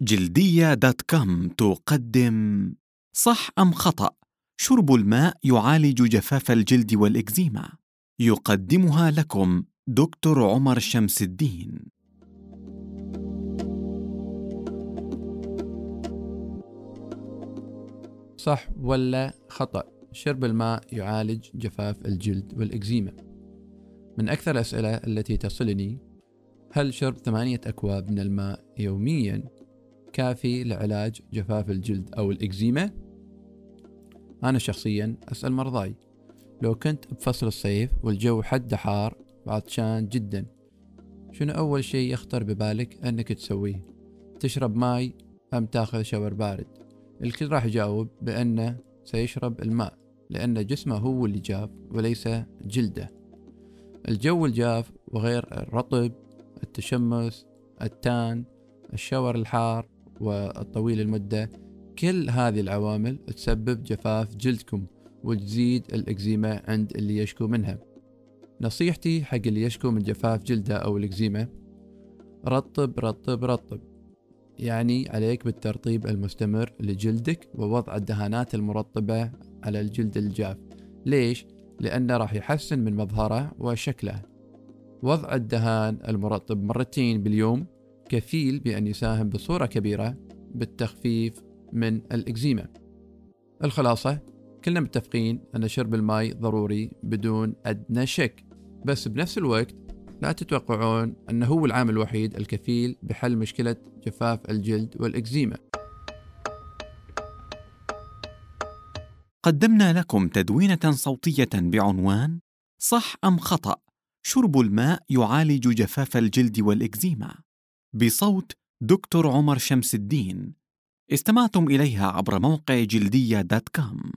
جلدية دوت كوم تقدم صح أم خطأ؟ شرب الماء يعالج جفاف الجلد والإكزيما. يقدمها لكم دكتور عمر شمس الدين. صح ولا خطأ؟ شرب الماء يعالج جفاف الجلد والإكزيما. من أكثر الأسئلة التي تصلني هل شرب ثمانية أكواب من الماء يوميا؟ كافي لعلاج جفاف الجلد أو الإكزيما؟ أنا شخصيا أسأل مرضاي لو كنت بفصل الصيف والجو حد حار وعطشان جدا شنو أول شيء يخطر ببالك أنك تسويه؟ تشرب ماي أم تأخذ شاور بارد؟ الكل راح يجاوب بأنه سيشرب الماء لأن جسمه هو اللي جاف وليس جلده الجو الجاف وغير الرطب التشمس التان الشاور الحار والطويل المدة كل هذه العوامل تسبب جفاف جلدكم وتزيد الإكزيما عند اللي يشكو منها. نصيحتي حق اللي يشكو من جفاف جلده أو الإكزيما رطب رطب رطب. يعني عليك بالترطيب المستمر لجلدك ووضع الدهانات المرطبة على الجلد الجاف. ليش؟ لأنه راح يحسن من مظهره وشكله. وضع الدهان المرطب مرتين باليوم كفيل بأن يساهم بصورة كبيرة بالتخفيف من الإكزيما. الخلاصة كلنا متفقين أن شرب الماء ضروري بدون أدنى شك بس بنفس الوقت لا تتوقعون أنه هو العامل الوحيد الكفيل بحل مشكلة جفاف الجلد والإكزيما. قدمنا لكم تدوينة صوتية بعنوان صح أم خطأ؟ شرب الماء يعالج جفاف الجلد والإكزيما. بصوت دكتور عمر شمس الدين. استمعتم إليها عبر موقع جلدية دوت كوم.